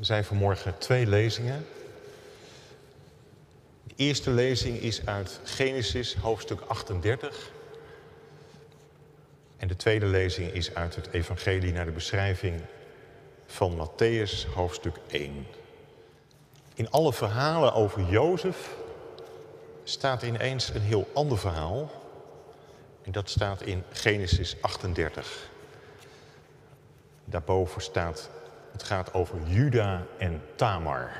Er zijn vanmorgen twee lezingen. De eerste lezing is uit Genesis, hoofdstuk 38. En de tweede lezing is uit het Evangelie naar de beschrijving van Matthäus, hoofdstuk 1. In alle verhalen over Jozef staat ineens een heel ander verhaal. En dat staat in Genesis 38. Daarboven staat, het gaat over Juda en Tamar.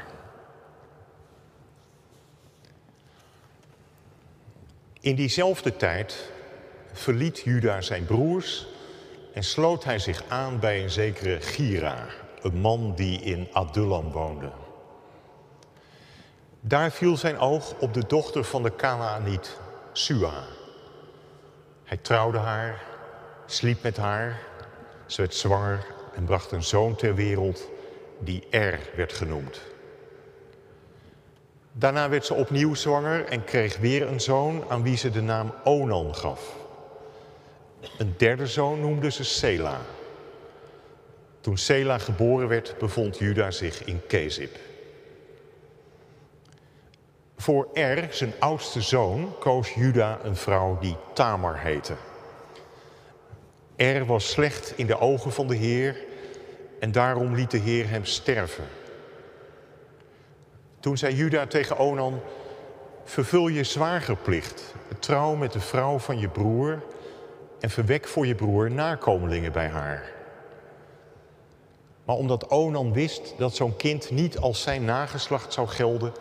In diezelfde tijd verliet Juda zijn broers en sloot hij zich aan bij een zekere Gira, een man die in Adullam woonde. Daar viel zijn oog op de dochter van de Kanaaniet, Sua. Hij trouwde haar, sliep met haar, ze werd zwanger en bracht een zoon ter wereld die Er werd genoemd. Daarna werd ze opnieuw zwanger en kreeg weer een zoon aan wie ze de naam Onan gaf. Een derde zoon noemde ze Sela. Toen Sela geboren werd, bevond Juda zich in Kezib. Voor Er, zijn oudste zoon, koos Juda een vrouw die Tamar heette. Er was slecht in de ogen van de Heer en daarom liet de Heer hem sterven. Toen zei Juda tegen Onan, vervul je zwagerplicht, trouw met de vrouw van je broer en verwek voor je broer nakomelingen bij haar. Maar omdat Onan wist dat zo'n kind niet als zijn nageslacht zou gelden,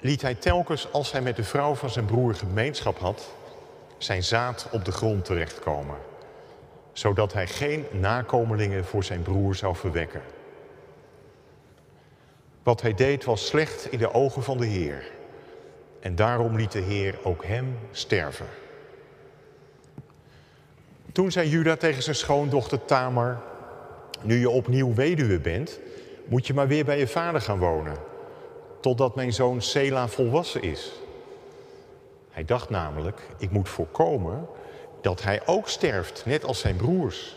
liet hij telkens als hij met de vrouw van zijn broer gemeenschap had, zijn zaad op de grond terechtkomen, zodat hij geen nakomelingen voor zijn broer zou verwekken. Wat hij deed was slecht in de ogen van de Heer. En daarom liet de Heer ook hem sterven. Toen zei Juda tegen zijn schoondochter Tamar: Nu je opnieuw weduwe bent, moet je maar weer bij je vader gaan wonen, totdat mijn zoon Sela volwassen is. Hij dacht namelijk: Ik moet voorkomen dat hij ook sterft, net als zijn broers.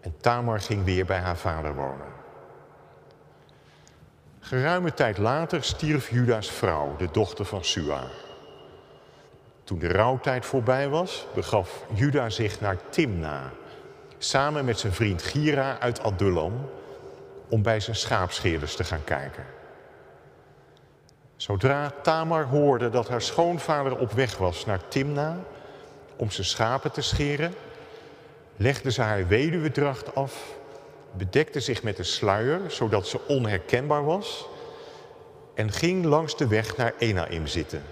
En Tamar ging weer bij haar vader wonen. Geruime tijd later stierf Juda's vrouw, de dochter van Sua. Toen de rouwtijd voorbij was, begaf Juda zich naar Timna, samen met zijn vriend Gira uit Adullam, om bij zijn schaapscheerders te gaan kijken. Zodra Tamar hoorde dat haar schoonvader op weg was naar Timna om zijn schapen te scheren, legde ze haar weduwedracht af bedekte zich met een sluier, zodat ze onherkenbaar was, en ging langs de weg naar Enaim zitten.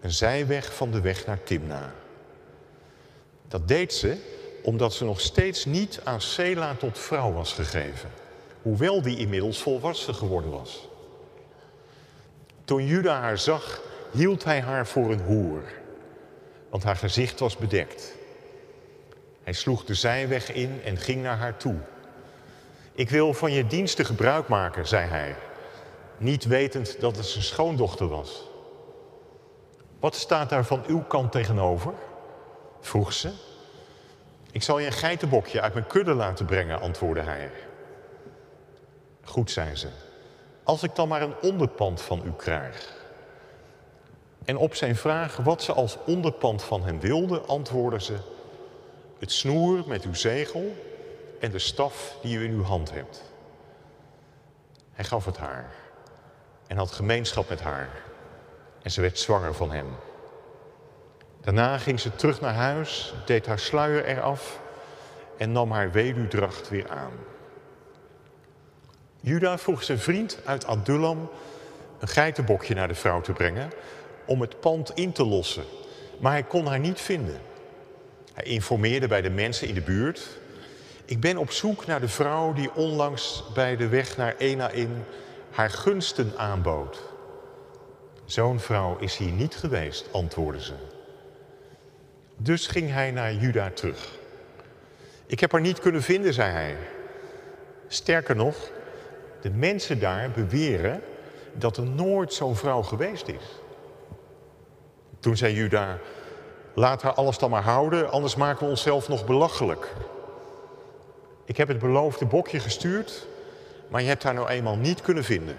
Een zijweg van de weg naar Timna. Dat deed ze omdat ze nog steeds niet aan Sela tot vrouw was gegeven, hoewel die inmiddels volwassen geworden was. Toen Juda haar zag, hield hij haar voor een hoer, want haar gezicht was bedekt. Hij sloeg de zijweg in en ging naar haar toe. Ik wil van je diensten gebruik maken, zei hij, niet wetend dat het zijn schoondochter was. Wat staat daar van uw kant tegenover? vroeg ze. Ik zal je een geitenbokje uit mijn kudde laten brengen, antwoordde hij. Goed, zei ze, als ik dan maar een onderpand van u krijg. En op zijn vraag wat ze als onderpand van hem wilde, antwoordde ze: Het snoer met uw zegel en de staf die u in uw hand hebt. Hij gaf het haar en had gemeenschap met haar en ze werd zwanger van hem. Daarna ging ze terug naar huis, deed haar sluier eraf en nam haar weduwdracht weer aan. Juda vroeg zijn vriend uit Adullam een geitenbokje naar de vrouw te brengen om het pand in te lossen, maar hij kon haar niet vinden. Hij informeerde bij de mensen in de buurt ik ben op zoek naar de vrouw die onlangs bij de weg naar Enaim haar gunsten aanbood. Zo'n vrouw is hier niet geweest, antwoordde ze. Dus ging hij naar Juda terug. Ik heb haar niet kunnen vinden, zei hij. Sterker nog, de mensen daar beweren dat er nooit zo'n vrouw geweest is. Toen zei Juda, laat haar alles dan maar houden, anders maken we onszelf nog belachelijk. Ik heb het beloofde bokje gestuurd, maar je hebt haar nou eenmaal niet kunnen vinden.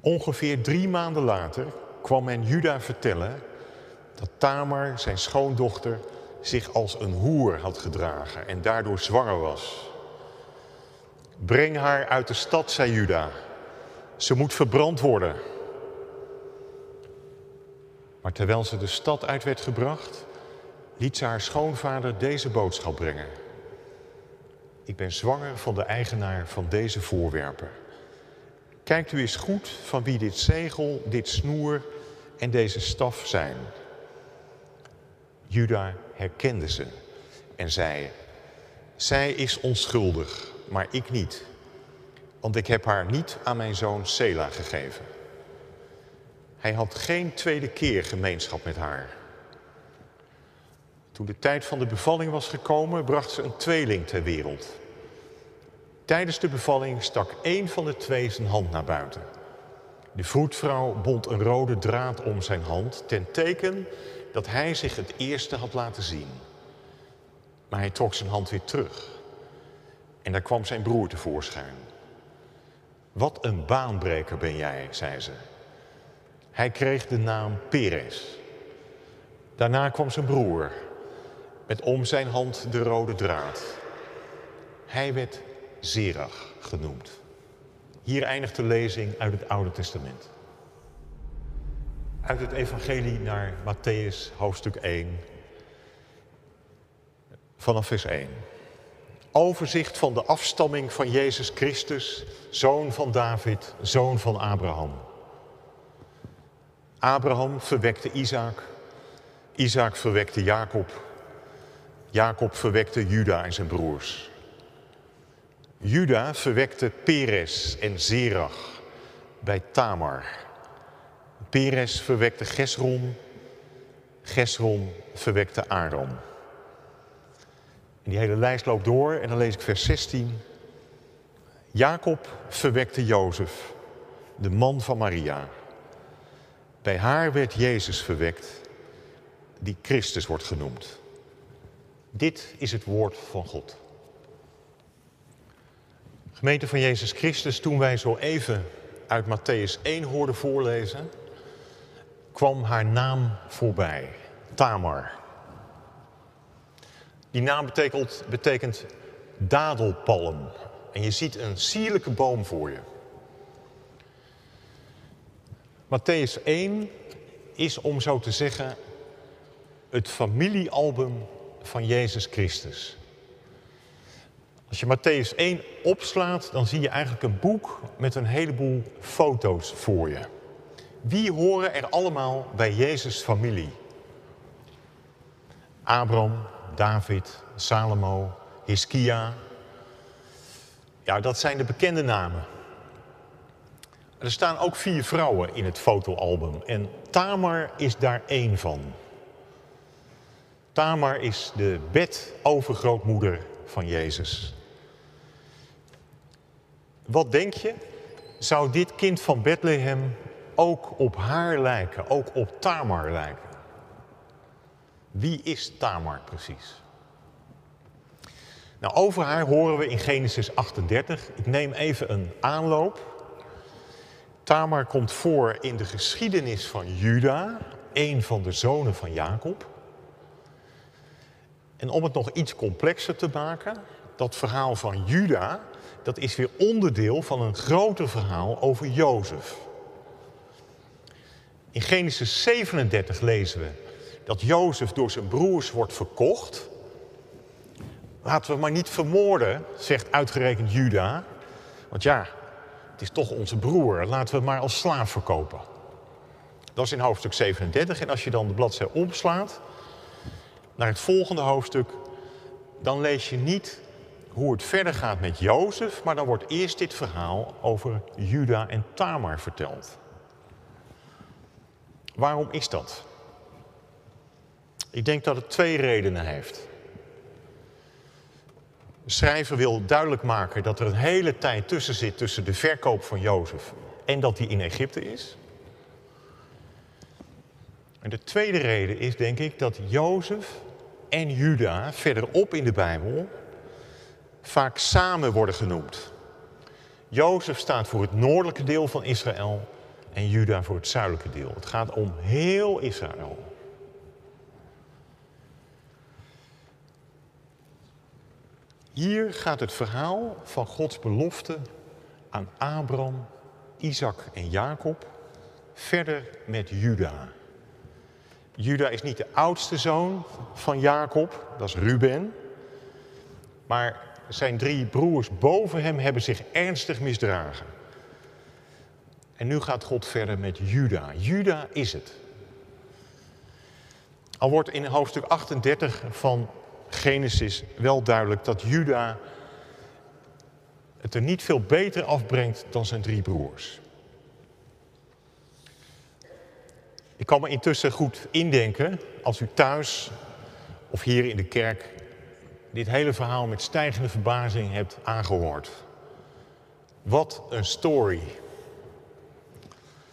Ongeveer drie maanden later kwam men Juda vertellen dat Tamar, zijn schoondochter, zich als een hoer had gedragen en daardoor zwanger was. Breng haar uit de stad, zei Juda. Ze moet verbrand worden. Maar terwijl ze de stad uit werd gebracht, liet ze haar schoonvader deze boodschap brengen. Ik ben zwanger van de eigenaar van deze voorwerpen. Kijkt u eens goed van wie dit zegel, dit snoer en deze staf zijn. Juda herkende ze en zei: Zij is onschuldig, maar ik niet. Want ik heb haar niet aan mijn zoon Sela gegeven. Hij had geen tweede keer gemeenschap met haar. Toen de tijd van de bevalling was gekomen, bracht ze een tweeling ter wereld. Tijdens de bevalling stak één van de twee zijn hand naar buiten. De vroedvrouw bond een rode draad om zijn hand ten teken dat hij zich het eerste had laten zien. Maar hij trok zijn hand weer terug. En daar kwam zijn broer tevoorschijn. Wat een baanbreker ben jij, zei ze. Hij kreeg de naam Peres. Daarna kwam zijn broer, met om zijn hand de rode draad. Hij werd Zerach genoemd. Hier eindigt de lezing uit het Oude Testament. Uit het Evangelie naar Matthäus, hoofdstuk 1, vanaf vers 1. Overzicht van de afstamming van Jezus Christus, zoon van David, zoon van Abraham. Abraham verwekte Isaac, Isaac verwekte Jacob, Jacob verwekte Juda en zijn broers. Juda verwekte Peres en Zerach bij Tamar. Peres verwekte Gesron, Gesron verwekte Aaron. En die hele lijst loopt door en dan lees ik vers 16. Jacob verwekte Jozef, de man van Maria. Bij haar werd Jezus verwekt, die Christus wordt genoemd. Dit is het woord van God. Gemeente van Jezus Christus, toen wij zo even uit Matthäus 1 hoorden voorlezen, kwam haar naam voorbij, Tamar. Die naam betekent, betekent dadelpalm. En je ziet een sierlijke boom voor je. Matthäus 1 is, om zo te zeggen, het familiealbum van Jezus Christus. Als je Matthäus 1 opslaat, dan zie je eigenlijk een boek met een heleboel foto's voor je. Wie horen er allemaal bij Jezus' familie? Abraham, David, Salomo, Hiskia. Ja, dat zijn de bekende namen. Er staan ook vier vrouwen in het fotoalbum en Tamar is daar één van. Tamar is de bedovergrootmoeder van Jezus. Wat denk je? Zou dit kind van Bethlehem ook op haar lijken, ook op Tamar lijken? Wie is Tamar precies? Nou, over haar horen we in Genesis 38. Ik neem even een aanloop. Tamar komt voor in de geschiedenis van Juda, een van de zonen van Jacob. En om het nog iets complexer te maken, dat verhaal van Juda, dat is weer onderdeel van een groter verhaal over Jozef. In Genesis 37 lezen we dat Jozef door zijn broers wordt verkocht. Laten we maar niet vermoorden, zegt uitgerekend Juda. Want ja, het is toch onze broer, laten we hem maar als slaaf verkopen. Dat is in hoofdstuk 37. En als je dan de bladzij omslaat naar het volgende hoofdstuk, dan lees je niet hoe het verder gaat met Jozef, maar dan wordt eerst dit verhaal over Juda en Tamar verteld. Waarom is dat? Ik denk dat het twee redenen heeft. Schrijver wil duidelijk maken dat er een hele tijd tussen zit tussen de verkoop van Jozef en dat hij in Egypte is. En de tweede reden is denk ik dat Jozef en Juda verderop in de Bijbel vaak samen worden genoemd. Jozef staat voor het noordelijke deel van Israël en Juda voor het zuidelijke deel. Het gaat om heel Israël. Hier gaat het verhaal van Gods belofte aan Abraham, Isaac en Jacob verder met Juda. Juda is niet de oudste zoon van Jacob, dat is Ruben. Maar zijn drie broers boven hem hebben zich ernstig misdragen. En nu gaat God verder met Juda. Juda is het. Al wordt in hoofdstuk 38 van Genesis wel duidelijk dat Juda het er niet veel beter afbrengt dan zijn drie broers. Ik kan me intussen goed indenken als u thuis of hier in de kerk dit hele verhaal met stijgende verbazing hebt aangehoord. Wat een story.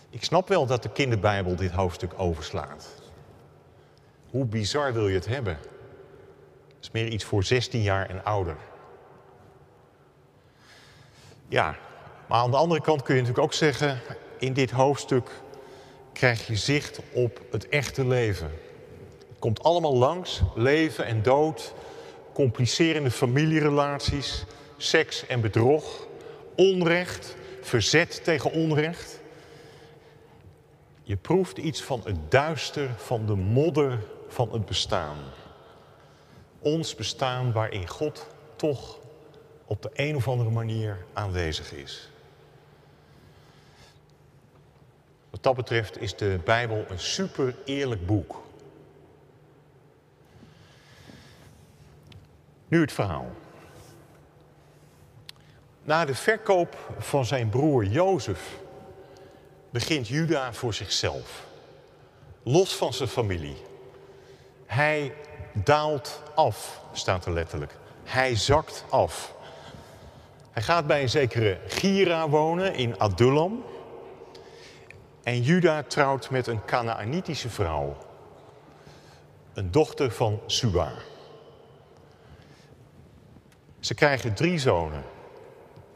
Ik snap wel dat de kinderbijbel dit hoofdstuk overslaat. Hoe bizar wil je het hebben? Is meer iets voor 16 jaar en ouder. Ja, maar aan de andere kant kun je natuurlijk ook zeggen, in dit hoofdstuk krijg je zicht op het echte leven. Het komt allemaal langs, leven en dood, complicerende familierelaties, seks en bedrog, onrecht, verzet tegen onrecht. Je proeft iets van het duister, van de modder van het bestaan. Ons bestaan waarin God toch op de een of andere manier aanwezig is. Wat dat betreft is de Bijbel een super eerlijk boek. Nu het verhaal. Na de verkoop van zijn broer Jozef begint Juda voor zichzelf, los van zijn familie. Hij daalt af, staat er letterlijk. Hij zakt af. Hij gaat bij een zekere Gira wonen in Adullam. En Juda trouwt met een Canaanitische vrouw, een dochter van Suba. Ze krijgen drie zonen,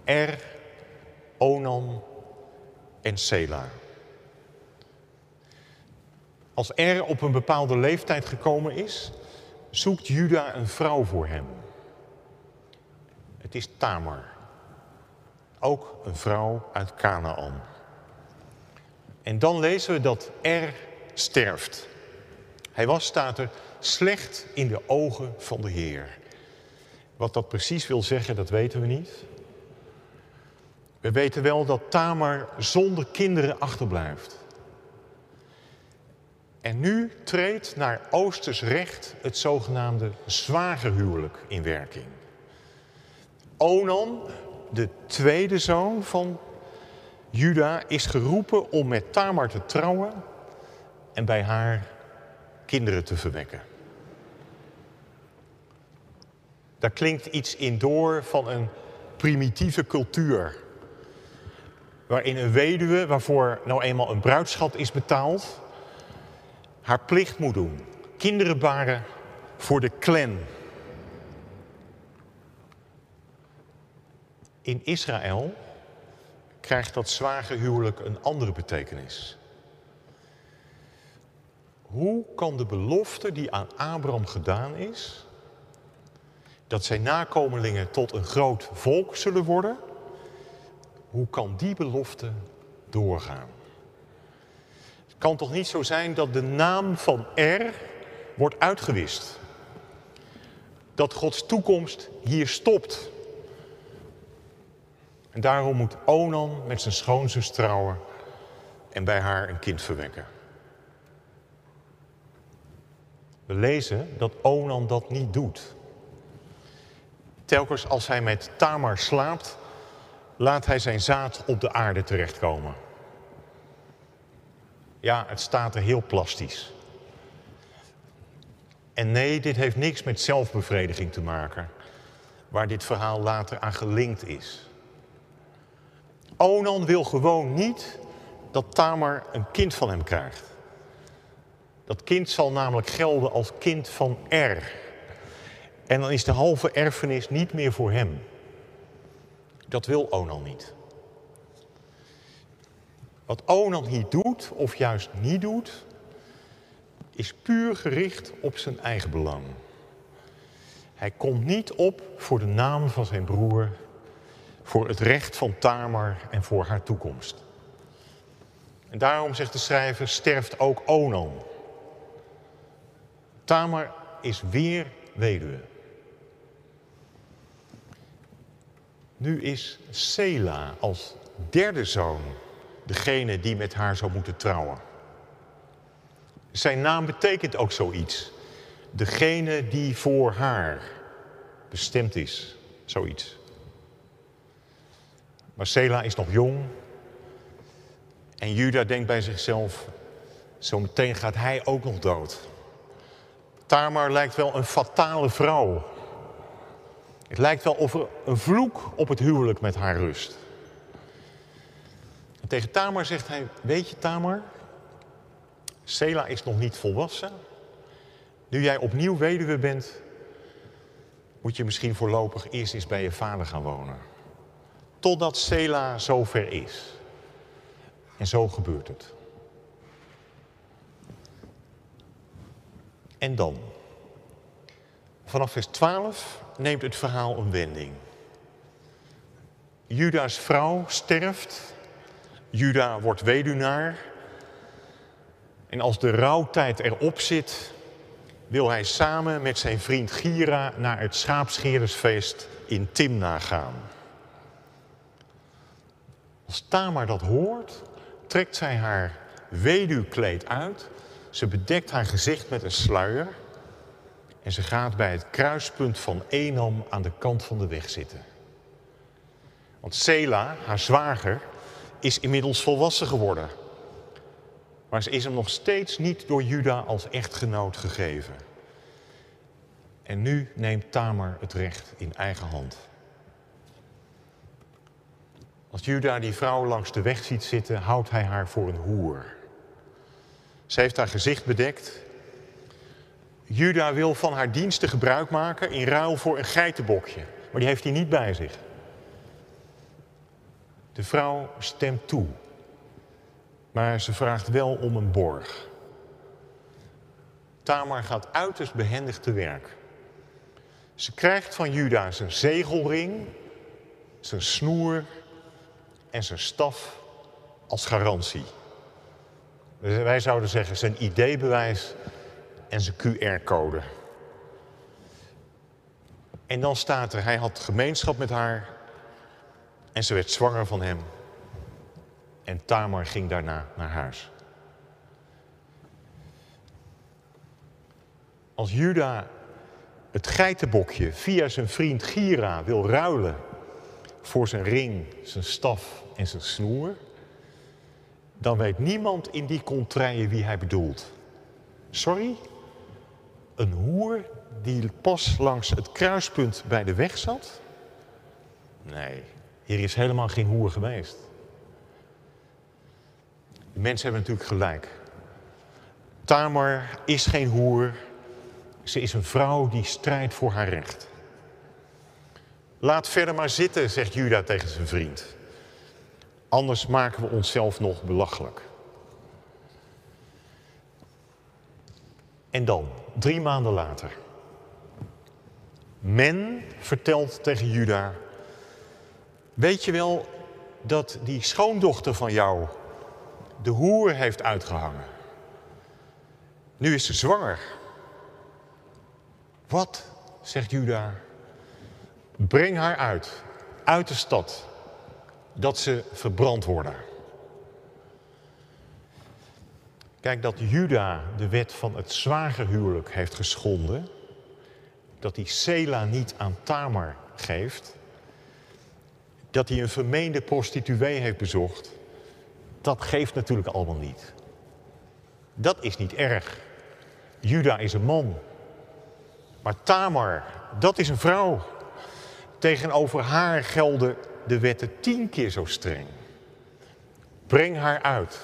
Er, Onan en Sela. Als Er op een bepaalde leeftijd gekomen is, zoekt Juda een vrouw voor hem. Het is Tamar, ook een vrouw uit Canaan. En dan lezen we dat Er sterft. Hij was, staat er, slecht in de ogen van de Heer. Wat dat precies wil zeggen, dat weten we niet. We weten wel dat Tamar zonder kinderen achterblijft. En nu treedt naar Oosters recht het zogenaamde zwagerhuwelijk in werking. Onan, de tweede zoon van Juda, is geroepen om met Tamar te trouwen en bij haar kinderen te verwekken. Daar klinkt iets in door van een primitieve cultuur. Waarin een weduwe, waarvoor nou eenmaal een bruidschat is betaald, haar plicht moet doen. Kinderen baren voor de clan. In Israël krijgt dat zwagerhuwelijk een andere betekenis. Hoe kan de belofte die aan Abraham gedaan is, dat zijn nakomelingen tot een groot volk zullen worden, hoe kan die belofte doorgaan? Kan toch niet zo zijn dat de naam van Er wordt uitgewist? Dat Gods toekomst hier stopt. En daarom moet Onan met zijn schoonzus trouwen en bij haar een kind verwekken. We lezen dat Onan dat niet doet. Telkens als hij met Tamar slaapt, laat hij zijn zaad op de aarde terechtkomen. Ja, het staat er heel plastisch. En nee, dit heeft niks met zelfbevrediging te maken, waar dit verhaal later aan gelinkt is. Onan wil gewoon niet dat Tamar een kind van hem krijgt. Dat kind zal namelijk gelden als kind van Er. En dan is de halve erfenis niet meer voor hem. Dat wil Onan niet. Wat Onan hier doet, of juist niet doet, is puur gericht op zijn eigen belang. Hij komt niet op voor de naam van zijn broer, voor het recht van Tamar en voor haar toekomst. En daarom zegt de schrijver, sterft ook Onan. Tamar is weer weduwe. Nu is Sela als derde zoon degene die met haar zou moeten trouwen. Zijn naam betekent ook zoiets. Degene die voor haar bestemd is, zoiets. Maar Sela is nog jong. En Juda denkt bij zichzelf, zometeen gaat hij ook nog dood. Tamar lijkt wel een fatale vrouw. Het lijkt wel of er een vloek op het huwelijk met haar rust. En tegen Tamar zegt hij, weet je Tamar, Sela is nog niet volwassen. Nu jij opnieuw weduwe bent, moet je misschien voorlopig eerst eens bij je vader gaan wonen. Totdat Sela zover is. En zo gebeurt het. En dan? Vanaf vers 12 neemt het verhaal een wending. Juda's vrouw sterft. Juda wordt weduwnaar. En als de rouwtijd erop zit, wil hij samen met zijn vriend Gira naar het schaapscherersfeest in Timna gaan. Als Tamar dat hoort, trekt zij haar weduwkleed uit. Ze bedekt haar gezicht met een sluier. En ze gaat bij het kruispunt van Enam aan de kant van de weg zitten. Want Sela, haar zwager, is inmiddels volwassen geworden. Maar ze is hem nog steeds niet door Juda als echtgenoot gegeven. En nu neemt Tamar het recht in eigen hand. Als Juda die vrouw langs de weg ziet zitten, houdt hij haar voor een hoer. Ze heeft haar gezicht bedekt. Juda wil van haar diensten gebruik maken in ruil voor een geitenbokje, maar die heeft hij niet bij zich. De vrouw stemt toe, maar ze vraagt wel om een borg. Tamar gaat uiterst behendig te werk. Ze krijgt van Juda zijn zegelring, zijn snoer en zijn staf als garantie. Wij zouden zeggen zijn ID-bewijs en zijn QR-code. En dan staat er, hij had gemeenschap met haar en ze werd zwanger van hem. En Tamar ging daarna naar huis. Als Juda het geitenbokje via zijn vriend Gira wil ruilen voor zijn ring, zijn staf en zijn snoer, dan weet niemand in die contraien wie hij bedoelt. Sorry? Een hoer die pas langs het kruispunt bij de weg zat? Nee, hier is helemaal geen hoer geweest. De mensen hebben natuurlijk gelijk. Tamar is geen hoer. Ze is een vrouw die strijdt voor haar recht. Laat verder maar zitten, zegt Juda tegen zijn vriend. Anders maken we onszelf nog belachelijk. En dan, drie maanden later. Men vertelt tegen Juda: Weet je wel dat die schoondochter van jou de hoer heeft uitgehangen? Nu is ze zwanger. Wat, zegt Juda, breng haar uit, uit de stad, dat ze verbrand worden. Kijk, dat Juda de wet van het zwagerhuwelijk heeft geschonden, dat hij Sela niet aan Tamar geeft, dat hij een vermeende prostituee heeft bezocht, dat geeft natuurlijk allemaal niet. Dat is niet erg. Juda is een man. Maar Tamar, dat is een vrouw. Tegenover haar gelden de wetten tien keer zo streng. Breng haar uit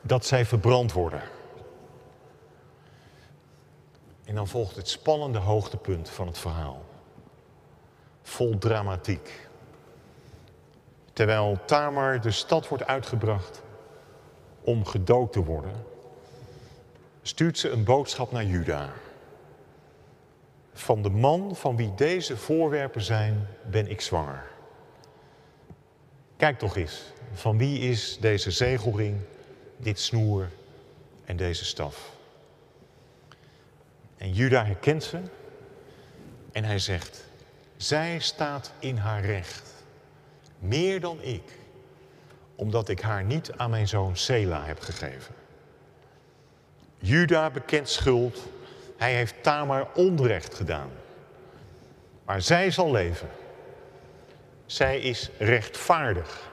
dat zij verbrand worden. En dan volgt het spannende hoogtepunt van het verhaal. Vol dramatiek. Terwijl Tamar de stad wordt uitgebracht om gedood te worden, stuurt ze een boodschap naar Juda. Van de man van wie deze voorwerpen zijn, ben ik zwanger. Kijk toch eens, van wie is deze zegelring, dit snoer en deze staf? En Juda herkent ze en hij zegt, zij staat in haar recht, meer dan ik, omdat ik haar niet aan mijn zoon Sela heb gegeven. Juda bekent schuld, hij heeft Tamar onrecht gedaan. Maar zij zal leven. Zij is rechtvaardig.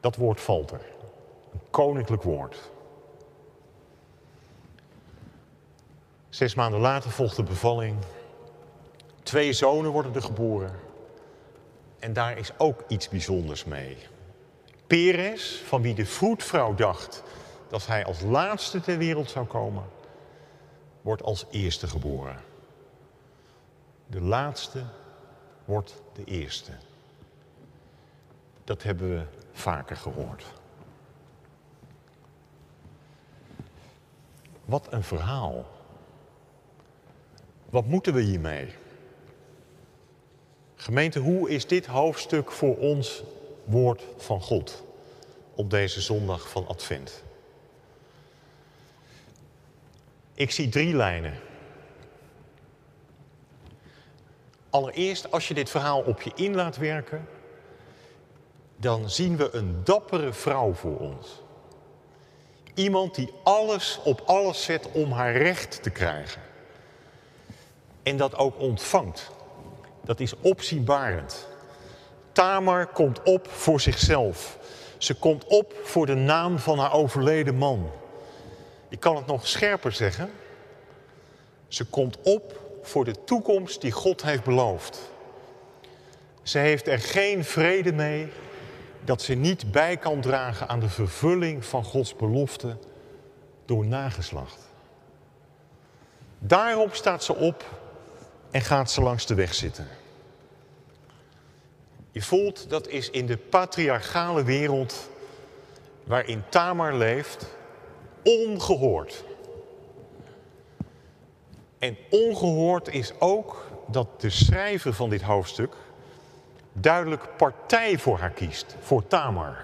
Dat woord valt er. Een koninklijk woord. Zes maanden later volgt de bevalling. Twee zonen worden er geboren. En daar is ook iets bijzonders mee. Peres, van wie de vroedvrouw dacht dat hij als laatste ter wereld zou komen, wordt als eerste geboren. De laatste wordt de eerste. Dat hebben we vaker gehoord. Wat een verhaal. Wat moeten we hiermee? Gemeente, hoe is dit hoofdstuk voor ons woord van God op deze zondag van Advent? Ik zie drie lijnen. Allereerst, als je dit verhaal op je in laat werken, dan zien we een dappere vrouw voor ons. Iemand die alles op alles zet om haar recht te krijgen. En dat ook ontvangt. Dat is opzienbarend. Tamar komt op voor zichzelf. Ze komt op voor de naam van haar overleden man. Ik kan het nog scherper zeggen. Ze komt op voor de toekomst die God heeft beloofd. Ze heeft er geen vrede mee dat ze niet bij kan dragen aan de vervulling van Gods belofte door nageslacht. Daarom staat ze op en gaat ze langs de weg zitten. Je voelt dat is in de patriarchale wereld waarin Tamar leeft ongehoord. En ongehoord is ook dat de schrijver van dit hoofdstuk duidelijk partij voor haar kiest, voor Tamar.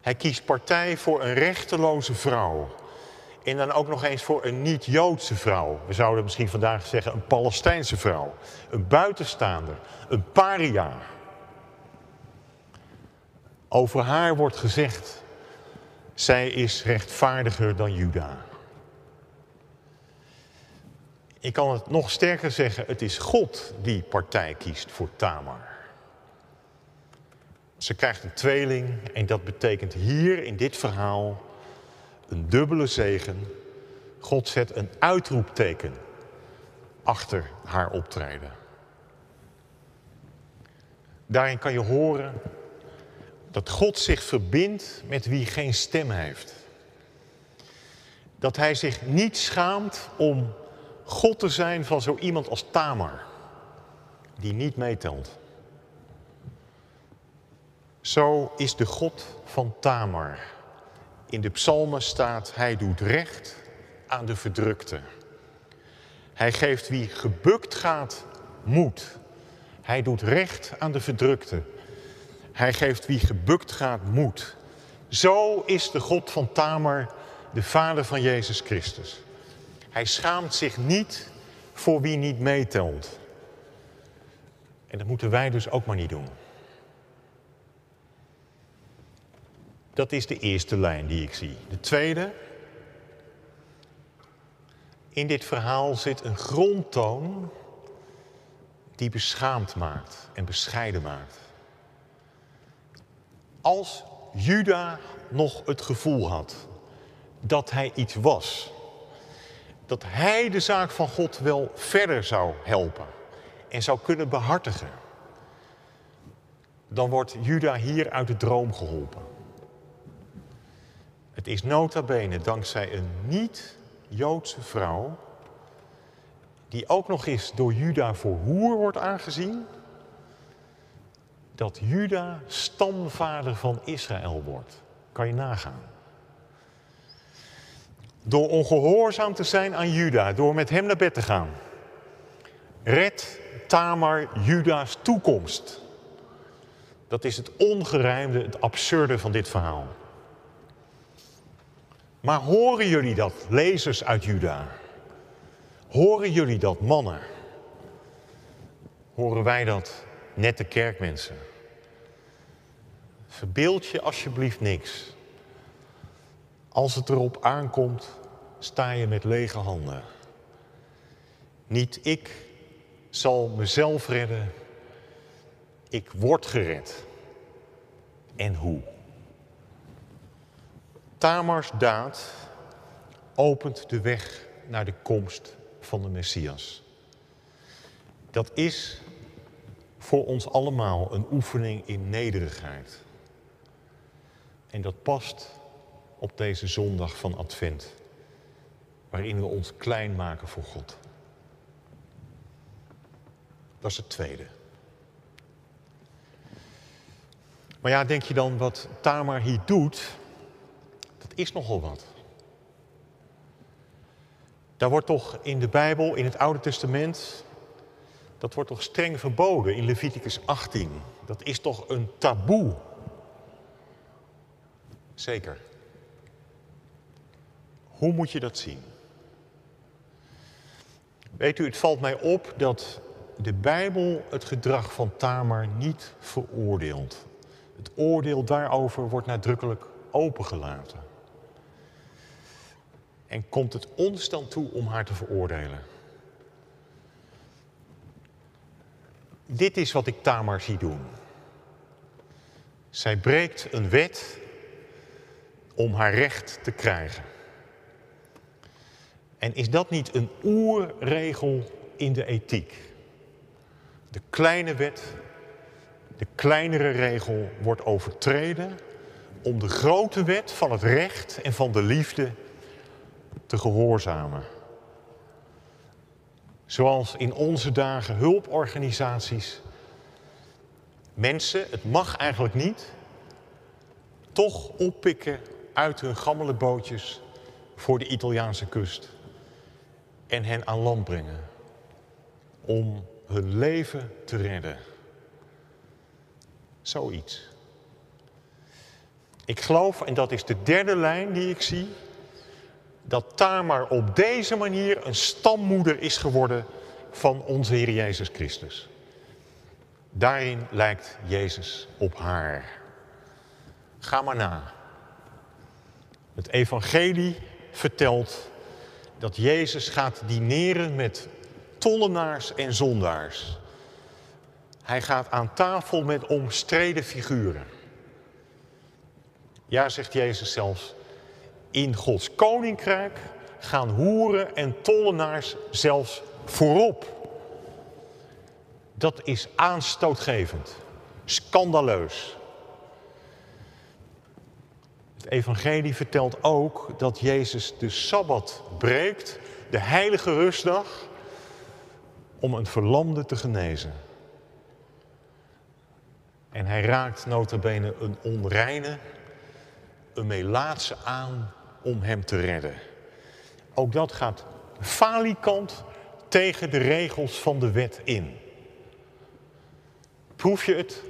Hij kiest partij voor een rechteloze vrouw. En dan ook nog eens voor een niet-Joodse vrouw. We zouden misschien vandaag zeggen een Palestijnse vrouw. Een buitenstaander, een paria. Over haar wordt gezegd, zij is rechtvaardiger dan Juda. Ik kan het nog sterker zeggen, het is God die partij kiest voor Tamar. Ze krijgt een tweeling en dat betekent hier in dit verhaal een dubbele zegen. God zet een uitroepteken achter haar optreden. Daarin kan je horen dat God zich verbindt met wie geen stem heeft. Dat hij zich niet schaamt om God te zijn van zo iemand als Tamar, die niet meetelt. Zo is de God van Tamar. In de psalmen staat, hij doet recht aan de verdrukte. Hij geeft wie gebukt gaat moed. Hij doet recht aan de verdrukte. Hij geeft wie gebukt gaat moed. Zo is de God van Tamar, de vader van Jezus Christus. Hij schaamt zich niet voor wie niet meetelt. En dat moeten wij dus ook maar niet doen. Dat is de eerste lijn die ik zie. De tweede. In dit verhaal zit een grondtoon die beschaamd maakt en bescheiden maakt. Als Juda nog het gevoel had dat hij iets was, dat hij de zaak van God wel verder zou helpen en zou kunnen behartigen, dan wordt Juda hier uit de droom geholpen. Het is nota bene dankzij een niet Joodse vrouw, die ook nog eens door Juda voor hoer wordt aangezien, dat Juda stamvader van Israël wordt. Kan je nagaan. Door ongehoorzaam te zijn aan Juda, door met hem naar bed te gaan, redt Tamar Juda's toekomst. Dat is het ongerijmde, het absurde van dit verhaal. Maar horen jullie dat, lezers uit Juda? Horen jullie dat, mannen? Horen wij dat, nette kerkmensen? Verbeeld je alsjeblieft niks. Als het erop aankomt, sta je met lege handen. Niet ik zal mezelf redden, ik word gered. En hoe? Tamars daad opent de weg naar de komst van de Messias. Dat is voor ons allemaal een oefening in nederigheid. En dat past op deze zondag van Advent, waarin we ons klein maken voor God. Dat is het tweede. Maar ja, denk je dan wat Tamar hier doet, is nogal wat. Daar wordt toch in de Bijbel, in het Oude Testament, dat wordt toch streng verboden in Leviticus 18. Dat is toch een taboe. Zeker. Hoe moet je dat zien? Weet u, het valt mij op dat de Bijbel het gedrag van Tamar niet veroordeelt. Het oordeel daarover wordt nadrukkelijk opengelaten. En komt het ons dan toe om haar te veroordelen? Dit is wat ik Tamar zie doen. Zij breekt een wet om haar recht te krijgen. En is dat niet een oerregel in de ethiek? De kleine wet, de kleinere regel wordt overtreden om de grote wet van het recht en van de liefde te gehoorzamen. Zoals in onze dagen hulporganisaties mensen, het mag eigenlijk niet, toch oppikken uit hun gammele bootjes voor de Italiaanse kust en hen aan land brengen om hun leven te redden. Zoiets. Ik geloof, en dat is de derde lijn die ik zie, dat Tamar op deze manier een stammoeder is geworden van onze Heer Jezus Christus. Daarin lijkt Jezus op haar. Ga maar na. Het evangelie vertelt dat Jezus gaat dineren met tollenaars en zondaars. Hij gaat aan tafel met omstreden figuren. Ja, zegt Jezus zelfs, in Gods koninkrijk gaan hoeren en tollenaars zelfs voorop. Dat is aanstootgevend, scandaleus. Het evangelie vertelt ook dat Jezus de Sabbat breekt, de heilige rustdag, om een verlamde te genezen. En hij raakt notabene een onreine, een melaatse aan om hem te redden. Ook dat gaat falikant tegen de regels van de wet in. Proef je het?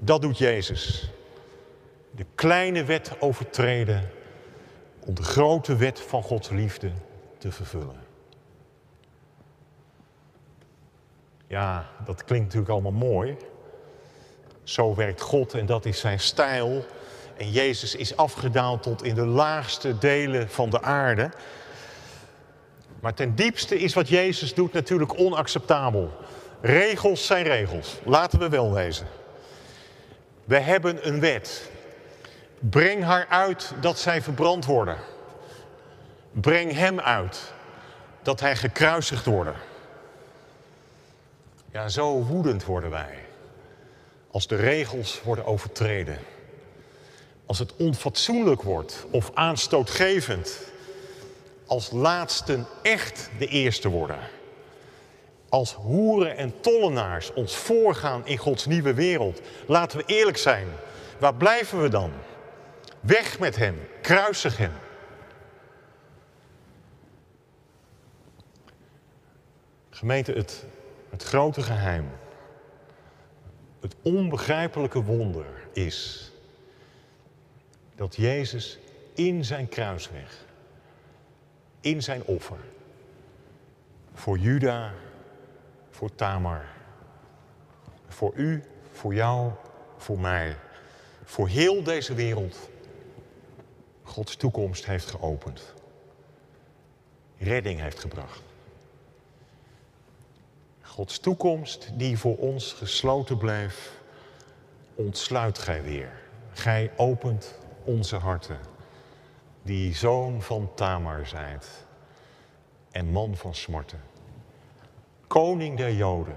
Dat doet Jezus. De kleine wet overtreden om de grote wet van Gods liefde te vervullen. Ja, dat klinkt natuurlijk allemaal mooi. Zo werkt God en dat is zijn stijl. En Jezus is afgedaald tot in de laagste delen van de aarde. Maar ten diepste is wat Jezus doet natuurlijk onacceptabel. Regels zijn regels, laten we wel wezen. We hebben een wet. Breng haar uit dat zij verbrand worden. Breng hem uit dat hij gekruisigd wordt. Ja, zo woedend worden wij. Als de regels worden overtreden. Als het onfatsoenlijk wordt of aanstootgevend. als laatsten echt de eerste worden. Als hoeren en tollenaars ons voorgaan in Gods nieuwe wereld. Laten we eerlijk zijn. Waar blijven we dan? Weg met hem, kruisig hem. Gemeente, het, het grote geheim, het onbegrijpelijke wonder is dat Jezus in zijn kruisweg, in zijn offer, voor Juda, voor Tamar, voor u, voor jou, voor mij, voor heel deze wereld, Gods toekomst heeft geopend, redding heeft gebracht. Gods toekomst die voor ons gesloten bleef, ontsluit gij weer. Gij opent onze harten, die zoon van Tamar zijt en man van smarten. Koning der Joden,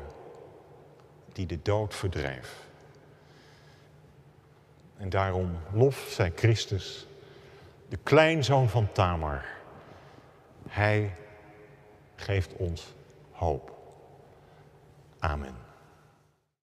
die de dood verdreef. En daarom lof zij Christus, de kleinzoon van Tamar. Hij geeft ons hoop. Amen.